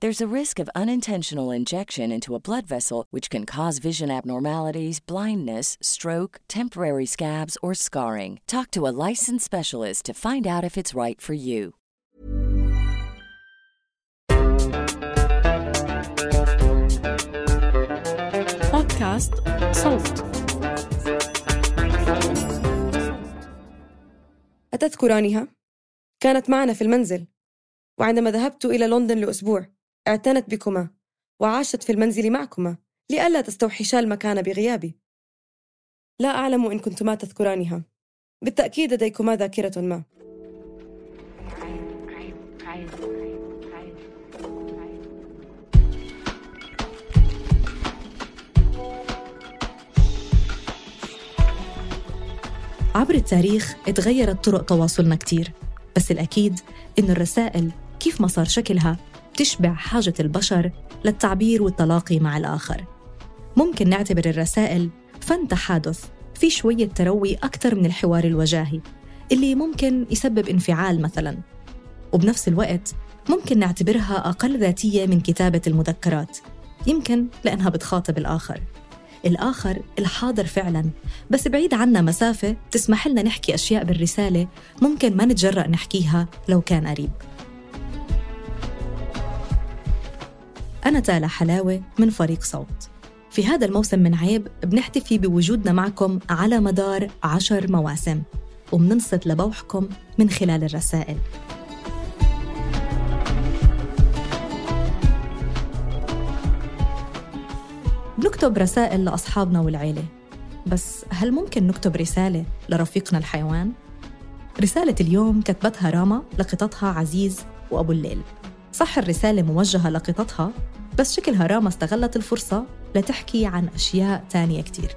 There's a risk of unintentional injection into a blood vessel, which can cause vision abnormalities, blindness, stroke, temporary scabs, or scarring. Talk to a licensed specialist to find out if it's right for you. بودكاست صوت أتذكرانها؟ كانت معنا في المنزل وعندما ذهبت إلى لندن لأسبوع أعتنت بكما وعاشت في المنزل معكما لئلا تستوحشا المكان بغيابي. لا أعلم إن كنتما تذكرانها. بالتأكيد لديكما ذاكرة ما. عبر التاريخ اتغيرت طرق تواصلنا كتير بس الأكيد إنه الرسائل كيف ما صار شكلها بتشبع حاجة البشر للتعبير والتلاقي مع الآخر. ممكن نعتبر الرسائل فن تحادث في شوية تروي أكثر من الحوار الوجاهي اللي ممكن يسبب انفعال مثلا. وبنفس الوقت ممكن نعتبرها أقل ذاتية من كتابة المذكرات يمكن لأنها بتخاطب الآخر. الآخر الحاضر فعلا بس بعيد عنا مسافة تسمح لنا نحكي أشياء بالرسالة ممكن ما نتجرأ نحكيها لو كان قريب. أنا تالا حلاوة من فريق صوت. في هذا الموسم من عيب بنحتفي بوجودنا معكم على مدار عشر مواسم وبننصت لبوحكم من خلال الرسائل. بنكتب رسائل لأصحابنا والعيلة بس هل ممكن نكتب رسالة لرفيقنا الحيوان؟ رسالة اليوم كتبتها راما لقطتها عزيز وأبو الليل. صح الرسالة موجهة لقطتها بس شكلها راما استغلت الفرصة لتحكي عن أشياء تانية كتير.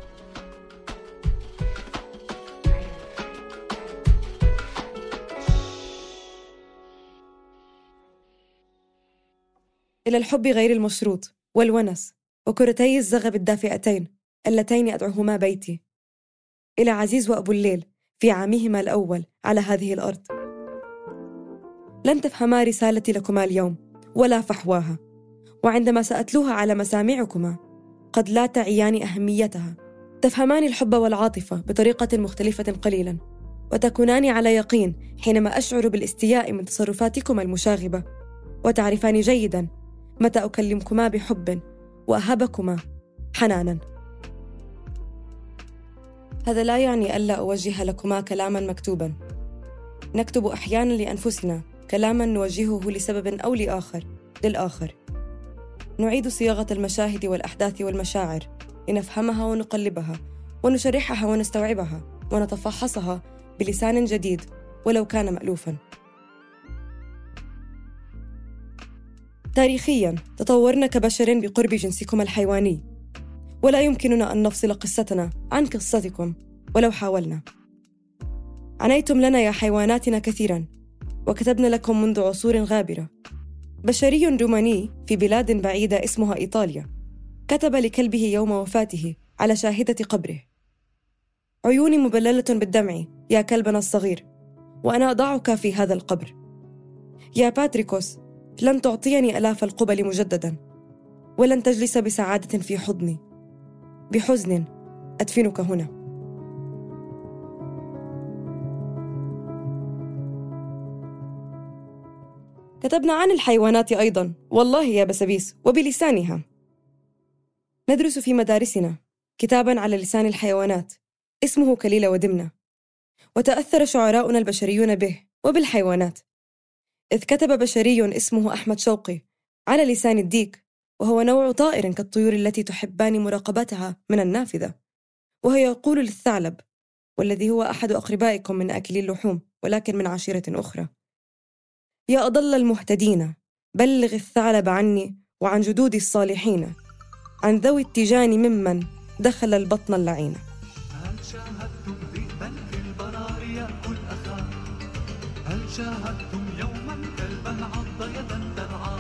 إلى الحب غير المشروط والونس وكرتي الزغب الدافئتين اللتين أدعوهما بيتي. إلى عزيز وأبو الليل في عامهما الأول على هذه الأرض. لن تفهما رسالتي لكما اليوم ولا فحواها. وعندما سأتلوها على مسامعكما قد لا تعيان أهميتها. تفهمان الحب والعاطفة بطريقة مختلفة قليلا وتكونان على يقين حينما أشعر بالاستياء من تصرفاتكما المشاغبة. وتعرفان جيدا متى أكلمكما بحب وأهبكما حنانا. هذا لا يعني ألا أوجه لكما كلاما مكتوبا. نكتب أحيانا لأنفسنا كلاما نوجهه لسبب أو لآخر للآخر. نعيد صياغة المشاهد والأحداث والمشاعر. لنفهمها ونقلبها ونشرحها ونستوعبها ونتفحصها بلسان جديد ولو كان مألوفا. تاريخيا تطورنا كبشر بقرب جنسكم الحيواني. ولا يمكننا أن نفصل قصتنا عن قصتكم ولو حاولنا. عنيتم لنا يا حيواناتنا كثيرا. وكتبنا لكم منذ عصور غابرة. بشري روماني في بلاد بعيدة اسمها إيطاليا. كتب لكلبه يوم وفاته على شاهدة قبره. عيوني مبللة بالدمع يا كلبنا الصغير وأنا أضعك في هذا القبر. يا باتريكوس لن تعطيني آلاف القبل مجددا ولن تجلس بسعادة في حضني. بحزن أدفنك هنا. كتبنا عن الحيوانات أيضا. والله يا بسبيس وبلسانها. ندرس في مدارسنا. كتابا على لسان الحيوانات. اسمه كليل ودمنة. وتأثر شعراؤنا البشريون به وبالحيوانات. إذ كتب بشري اسمه أحمد شوقي على لسان الديك وهو نوع طائر كالطيور التي تحبان مراقبتها من النافذة. وهو يقول للثعلب والذي هو أحد أقربائكم من أكلي اللحوم ولكن من عشيرة أخرى. يا أضل المهتدين بلغ الثعلب عني وعن جدود الصالحين. عن ذوي التيجان ممن دخل البطن اللعين. هل شاهدتم ذئبا في البرار يأكل أخاه هل شاهدتم يوما كلبا عض يدا ترعى؟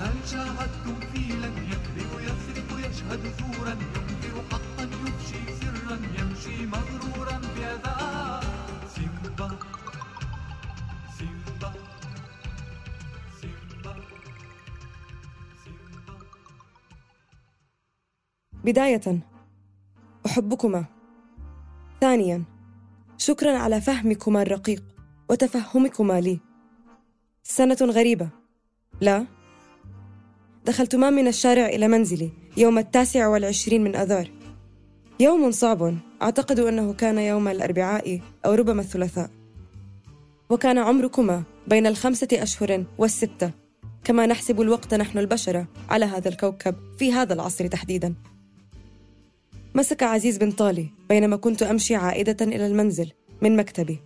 هل شاهدتم فيلا يكذب يسرق يشهد ثورا ينكر حقا يفشي سرا يمشي مغرورا بداية أحبكما. ثانيا شكرا على فهمكما الرقيق وتفهمكما لي. سنة غريبة. لا. دخلتما من الشارع إلى منزلي يوم التاسع والعشرين من أذار. يوم صعب. أعتقد أنه كان يوم الأربعاء أو ربما الثلاثاء. وكان عمركما بين الخمسة أشهر والستة. كما نحسب الوقت نحن البشرة على هذا الكوكب في هذا العصر تحديداً. مسك عزيز بن طالي بينما كنت أمشي عائدة إلى المنزل من مكتبي.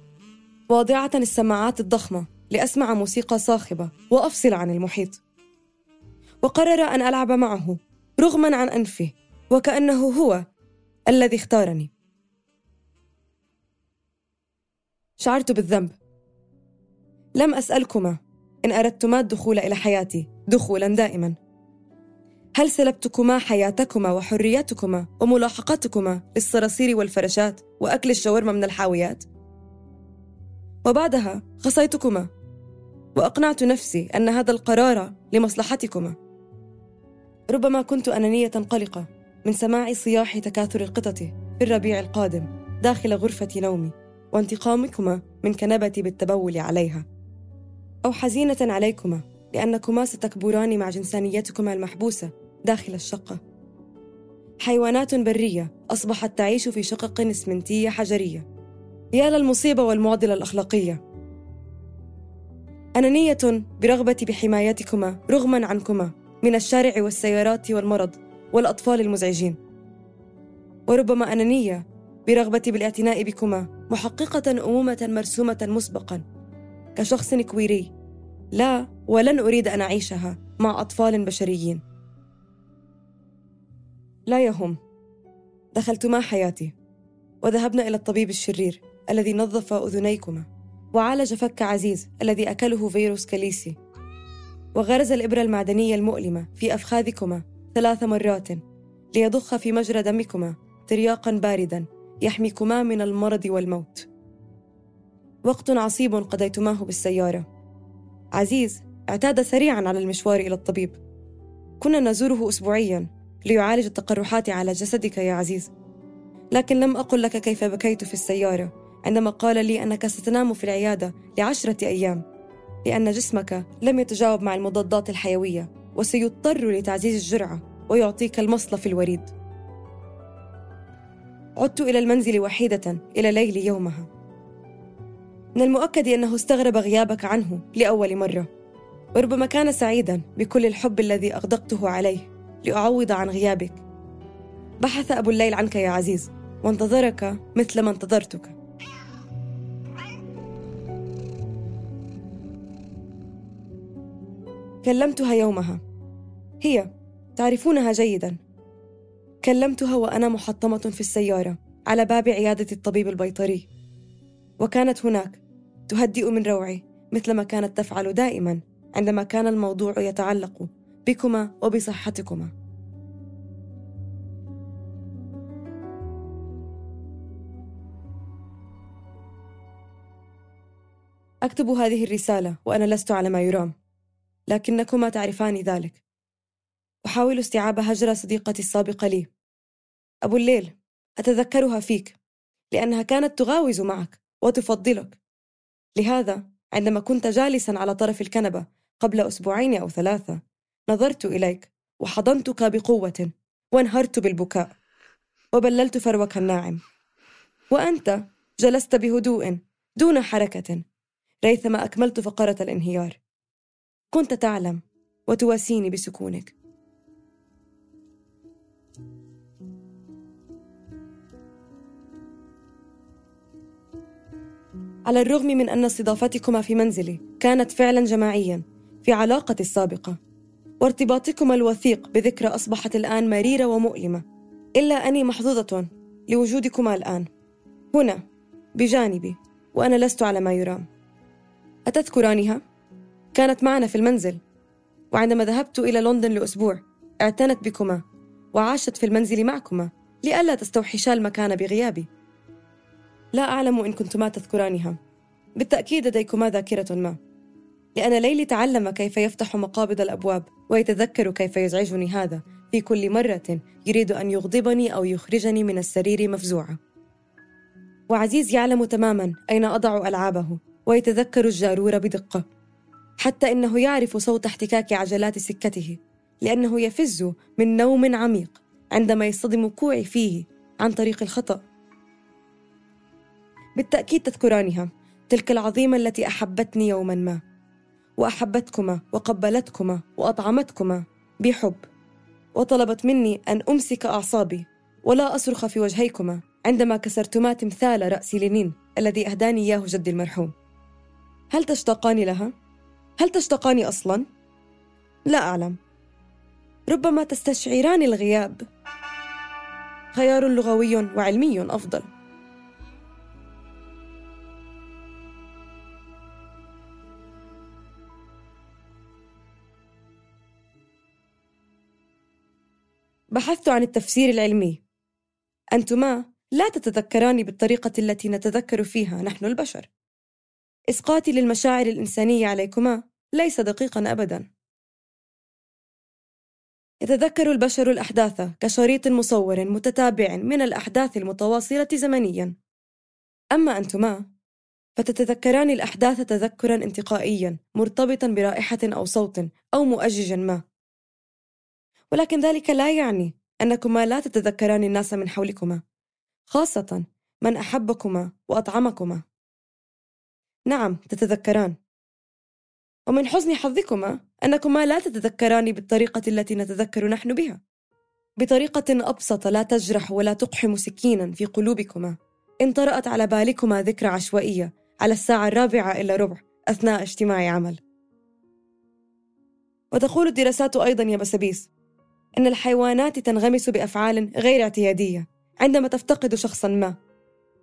واضعة السماعات الضخمة لأسمع موسيقى صاخبة وأفصل عن المحيط. وقرر أن ألعب معه رغما عن أنفه وكأنه هو الذي اختارني. شعرت بالذنب. لم أسألكما إن أردتما الدخول إلى حياتي دخولا دائما. هل سلبتكما حياتكما وحريتكما وملاحقتكما للصراصير والفراشات وأكل الشاورما من الحاويات؟ وبعدها خصيتكما وأقنعت نفسي أن هذا القرار لمصلحتكما ربما كنت أنانية قلقة من سماع صياح تكاثر القطط في الربيع القادم داخل غرفة نومي وانتقامكما من كنبتي بالتبول عليها أو حزينة عليكما لأنكما ستكبران مع جنسانيتكما المحبوسة داخل الشقة. حيوانات برية أصبحت تعيش في شقق إسمنتية حجرية. يا للمصيبة والمعضلة الأخلاقية. أنانية برغبتي بحمايتكما رغما عنكما من الشارع والسيارات والمرض والأطفال المزعجين. وربما أنانية برغبتي بالاعتناء بكما محققة أمومة مرسومة مسبقا كشخص كويري. لا ولن أريد أن أعيشها مع أطفال بشريين. لا يهم. دخلتما حياتي وذهبنا إلى الطبيب الشرير الذي نظف أذنيكما وعالج فك عزيز الذي أكله فيروس كاليسي وغرز الإبرة المعدنية المؤلمة في أفخاذكما ثلاث مرات ليضخ في مجرى دمكما ترياقا باردا يحميكما من المرض والموت. وقت عصيب قضيتماه بالسيارة. عزيز اعتاد سريعا على المشوار إلى الطبيب. كنا نزوره أسبوعيا. ليعالج التقرحات على جسدك يا عزيز. لكن لم أقل لك كيف بكيت في السيارة عندما قال لي أنك ستنام في العيادة لعشرة أيام لأن جسمك لم يتجاوب مع المضادات الحيوية وسيضطر لتعزيز الجرعة ويعطيك المصل في الوريد. عدت إلى المنزل وحيدة إلى ليل يومها. من المؤكد أنه استغرب غيابك عنه لأول مرة وربما كان سعيدا بكل الحب الذي أغدقته عليه. لأعوض عن غيابك. بحث أبو الليل عنك يا عزيز وانتظرك مثل ما انتظرتك. كلمتها يومها. هي تعرفونها جيدا. كلمتها وأنا محطمة في السيارة على باب عيادة الطبيب البيطري. وكانت هناك تهدئ من روعي مثلما كانت تفعل دائما عندما كان الموضوع يتعلق بكما وبصحتكما. أكتب هذه الرسالة وأنا لست على ما يرام لكنكما تعرفان ذلك. أحاول استيعاب هجر صديقتي السابقة لي. أبو الليل أتذكرها فيك لأنها كانت تغاوز معك وتفضلك. لهذا عندما كنت جالسا على طرف الكنبة قبل أسبوعين أو ثلاثة نظرت إليك وحضنتك بقوة وانهرت بالبكاء وبللت فروك الناعم. وأنت جلست بهدوء دون حركة ريثما أكملت فقرة الانهيار. كنت تعلم وتواسيني بسكونك. على الرغم من أن استضافتكما في منزلي كانت فعلا جماعيا في علاقتي السابقة. وارتباطكما الوثيق بذكرى أصبحت الآن مريرة ومؤلمة. إلا أني محظوظة لوجودكما الآن. هنا بجانبي وأنا لست على ما يرام. أتذكرانها؟ كانت معنا في المنزل. وعندما ذهبت إلى لندن لأسبوع اعتنت بكما وعاشت في المنزل معكما لئلا تستوحشا المكان بغيابي. لا أعلم إن كنتما تذكرانها. بالتأكيد لديكما ذاكرة ما. لأن ليلي تعلم كيف يفتح مقابض الأبواب ويتذكر كيف يزعجني هذا. في كل مرة يريد أن يغضبني أو يخرجني من السرير مفزوعة. وعزيز يعلم تماما أين أضع ألعابه ويتذكر الجارور بدقة حتى إنه يعرف صوت احتكاك عجلات سكته لأنه يفز من نوم عميق عندما يصطدم كوعي فيه عن طريق الخطأ. بالتأكيد تذكرانها تلك العظيمة التي أحبتني يوما ما. وأحبتكما وقبلتكما وأطعمتكما بحب وطلبت مني أن أمسك أعصابي ولا أصرخ في وجهيكما عندما كسرتما تمثال رأس لينين الذي أهداني إياه جدي المرحوم هل تشتاقان لها؟ هل تشتاقان أصلا؟ لا أعلم ربما تستشعران الغياب خيار لغوي وعلمي أفضل بحثت عن التفسير العلمي. أنتما لا تتذكران بالطريقة التي نتذكر فيها نحن البشر. إسقاطي للمشاعر الإنسانية عليكما ليس دقيقا أبدا. يتذكر البشر الأحداث كشريط مصور متتابع من الأحداث المتواصلة زمنيا. أما أنتما فتتذكران الأحداث تذكرا انتقائيا مرتبطا برائحة أو صوت أو مؤججا ما. ولكن ذلك لا يعني أنكما لا تتذكران الناس من حولكما خاصة من أحبكما وأطعمكما. نعم تتذكران. ومن حسن حظكما أنكما لا تتذكران بالطريقة التي نتذكر نحن بها بطريقة أبسط لا تجرح ولا تقحم سكينا في قلوبكما. إن طرأت على بالكما ذكرى عشوائية على الساعة الرابعة إلا ربع أثناء اجتماع عمل. وتقول الدراسات أيضا يا بسبيس أن الحيوانات تنغمس بأفعال غير اعتيادية عندما تفتقد شخصا ما.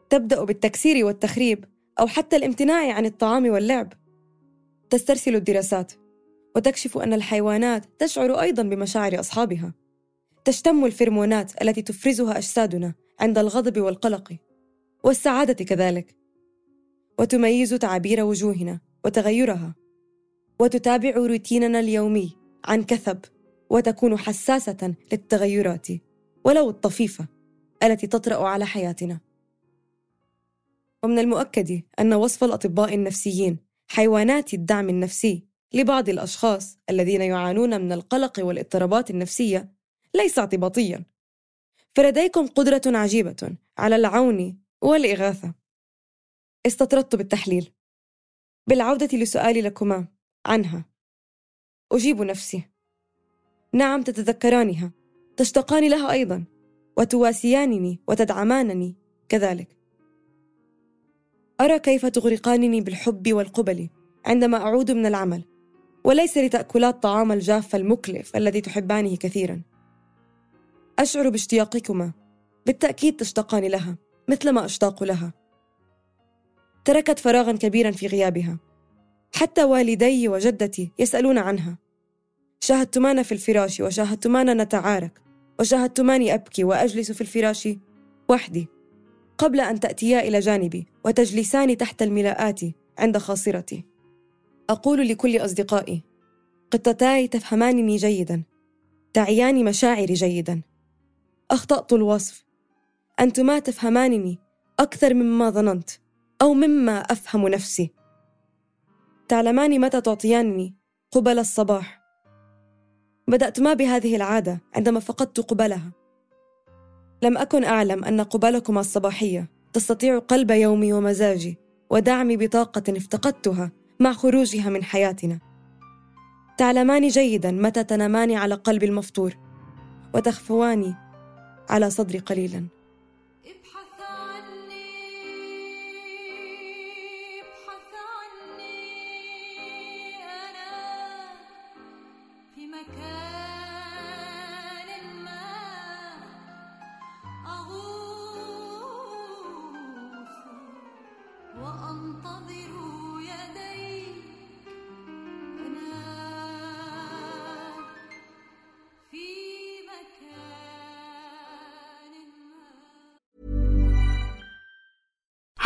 تبدأ بالتكسير والتخريب أو حتى الامتناع عن الطعام واللعب. تسترسل الدراسات وتكشف أن الحيوانات تشعر أيضا بمشاعر أصحابها. تشتم الفرمونات التي تفرزها أجسادنا عند الغضب والقلق والسعادة كذلك. وتميز تعابير وجوهنا وتغيرها. وتتابع روتيننا اليومي عن كثب وتكون حساسة للتغيرات ولو الطفيفة التي تطرأ على حياتنا. ومن المؤكد أن وصف الأطباء النفسيين حيوانات الدعم النفسي لبعض الأشخاص الذين يعانون من القلق والاضطرابات النفسية ليس اعتباطيا. فلديكم قدرة عجيبة على العون والإغاثة. استطردت بالتحليل. بالعودة لسؤالي لكما عنها. أجيب نفسي نعم تتذكرانها. تشتاقان لها أيضا. وتواسيانني وتدعمانني كذلك. أرى كيف تغرقانني بالحب والقبل عندما أعود من العمل. وليس لتأكلا الطعام الجاف المكلف الذي تحبانه كثيرا. أشعر باشتياقكما. بالتأكيد تشتاقان لها مثلما أشتاق لها. تركت فراغا كبيرا في غيابها. حتى والدي وجدتي يسألون عنها. شاهدتمان في الفراش وشاهدتمان نتعارك وشاهدتماني أبكي وأجلس في الفراش وحدي قبل أن تأتيا إلى جانبي وتجلسان تحت الملاءات عند خاصرتي. أقول لكل أصدقائي قطتاي تفهمانني جيدا تعيان مشاعري جيدا. أخطأت الوصف. أنتما تفهمانني أكثر مما ظننت أو مما أفهم نفسي. تعلمان متى تعطيانني قبل الصباح. بدأت ما بهذه العادة عندما فقدت قبلها. لم أكن أعلم أن قبلكما الصباحية. تستطيع قلب يومي ومزاجي ودعمي بطاقة افتقدتها مع خروجها من حياتنا. تعلمان جيدا متى تنامان على قلبي المفطور وتخفوان على صدري قليلا.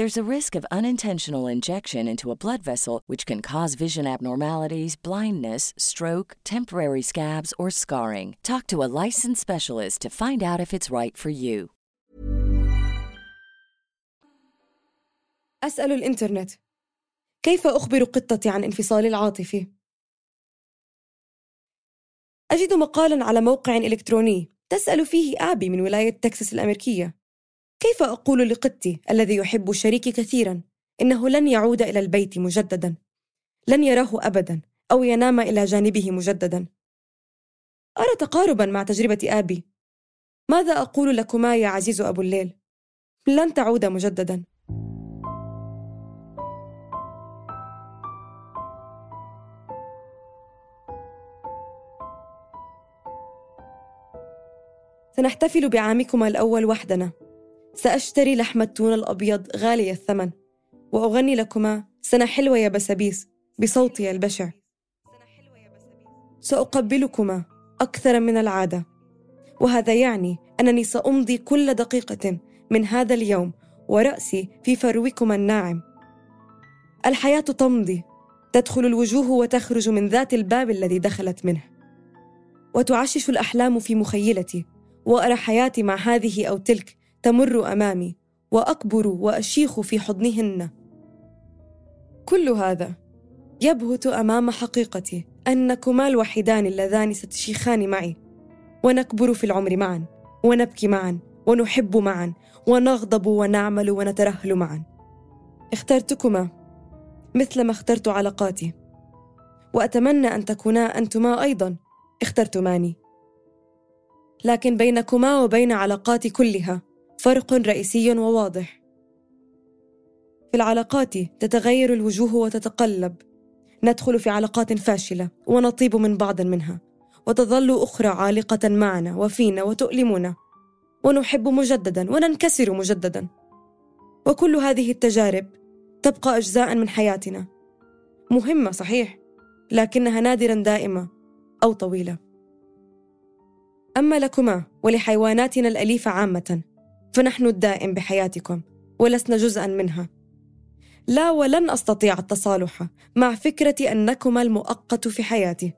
There's a risk of unintentional injection into a blood vessel, which can cause vision abnormalities, blindness, stroke, temporary scabs, or scarring. Talk to a licensed specialist to find out if it's right for you. أسأل الإنترنت كيف أخبر قطتي عن انفصالي العاطفي؟ أجد مقالا على موقع إلكتروني تسأل فيه آبي من ولاية تكساس الأمريكية كيف أقول لقطي الذي يحب شريكي كثيرا إنه لن يعود إلى البيت مجددا؟ لن يراه أبدا أو ينام إلى جانبه مجددا؟ أرى تقاربا مع تجربة آبي. ماذا أقول لكما يا عزيز أبو الليل؟ لن تعود مجددا. سنحتفل بعامكما الأول وحدنا. سأشتري لحم التون الأبيض غالي الثمن وأغني لكما سنة حلوة يا بسابيس بصوتي البشع. سأقبلكما أكثر من العادة وهذا يعني أنني سأمضي كل دقيقة من هذا اليوم ورأسي في فروكما الناعم. الحياة تمضي تدخل الوجوه وتخرج من ذات الباب الذي دخلت منه. وتعشش الأحلام في مخيلتي وأرى حياتي مع هذه أو تلك تمر أمامي وأكبر وأشيخ في حضنهن. كل هذا يبهت أمام حقيقتي أنكما الوحيدان اللذان ستشيخان معي ونكبر في العمر معا ونبكي معا ونحب معا ونغضب ونعمل ونترهل معا. اخترتكما مثل ما اخترت علاقاتي وأتمنى أن تكونا أنتما أيضا اخترتماني. لكن بينكما وبين علاقاتي كلها فرق رئيسي وواضح. في العلاقات تتغير الوجوه وتتقلب. ندخل في علاقات فاشلة ونطيب من بعض منها وتظل أخرى عالقة معنا وفينا وتؤلمنا. ونحب مجددا وننكسر مجددا. وكل هذه التجارب تبقى اجزاء من حياتنا. مهمة صحيح لكنها نادرا دائمة أو طويلة. أما لكما ولحيواناتنا الأليفة عامة فنحن الدائم بحياتكم ولسنا جزءا منها. لا ولن أستطيع التصالح مع فكره أنكما المؤقت في حياتي.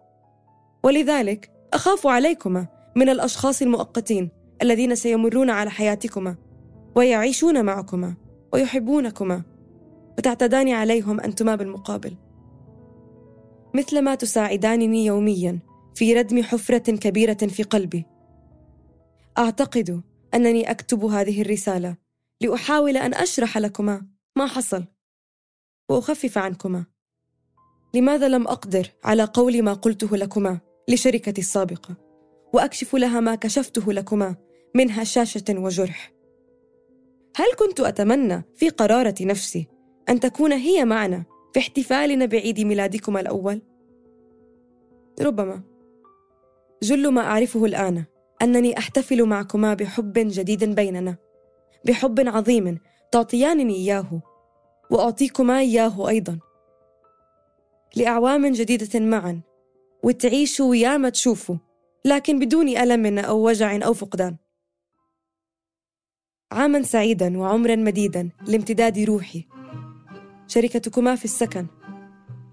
ولذلك أخاف عليكما من الأشخاص المؤقتين الذين سيمرون على حياتكما ويعيشون معكما ويحبونكما وتعتدان عليهم أنتما بالمقابل. مثلما تساعدانني يوميا في ردم حفرة كبيرة في قلبي. أعتقد أنني أكتب هذه الرسالة لأحاول أن أشرح لكما ما حصل وأخفف عنكما. لماذا لم أقدر على قول ما قلته لكما لشركتي السابقة؟ وأكشف لها ما كشفته لكما من هشاشه وجرح. هل كنت أتمنى في قرارة نفسي أن تكون هي معنا في احتفالنا بعيد ميلادكما الأول؟ ربما. جل ما أعرفه الآن أنني أحتفل معكما بحب جديد بيننا بحب عظيم تعطيانني إياه وأعطيكما إياه أيضا. لأعوام جديدة معا وتعيشوا يا ما تشوفوا لكن بدون ألم أو وجع أو فقدان. عاما سعيدا وعمرا مديدا لامتداد روحي. شركتكما في السكن.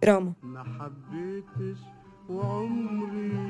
راما ما حبيتش وعمري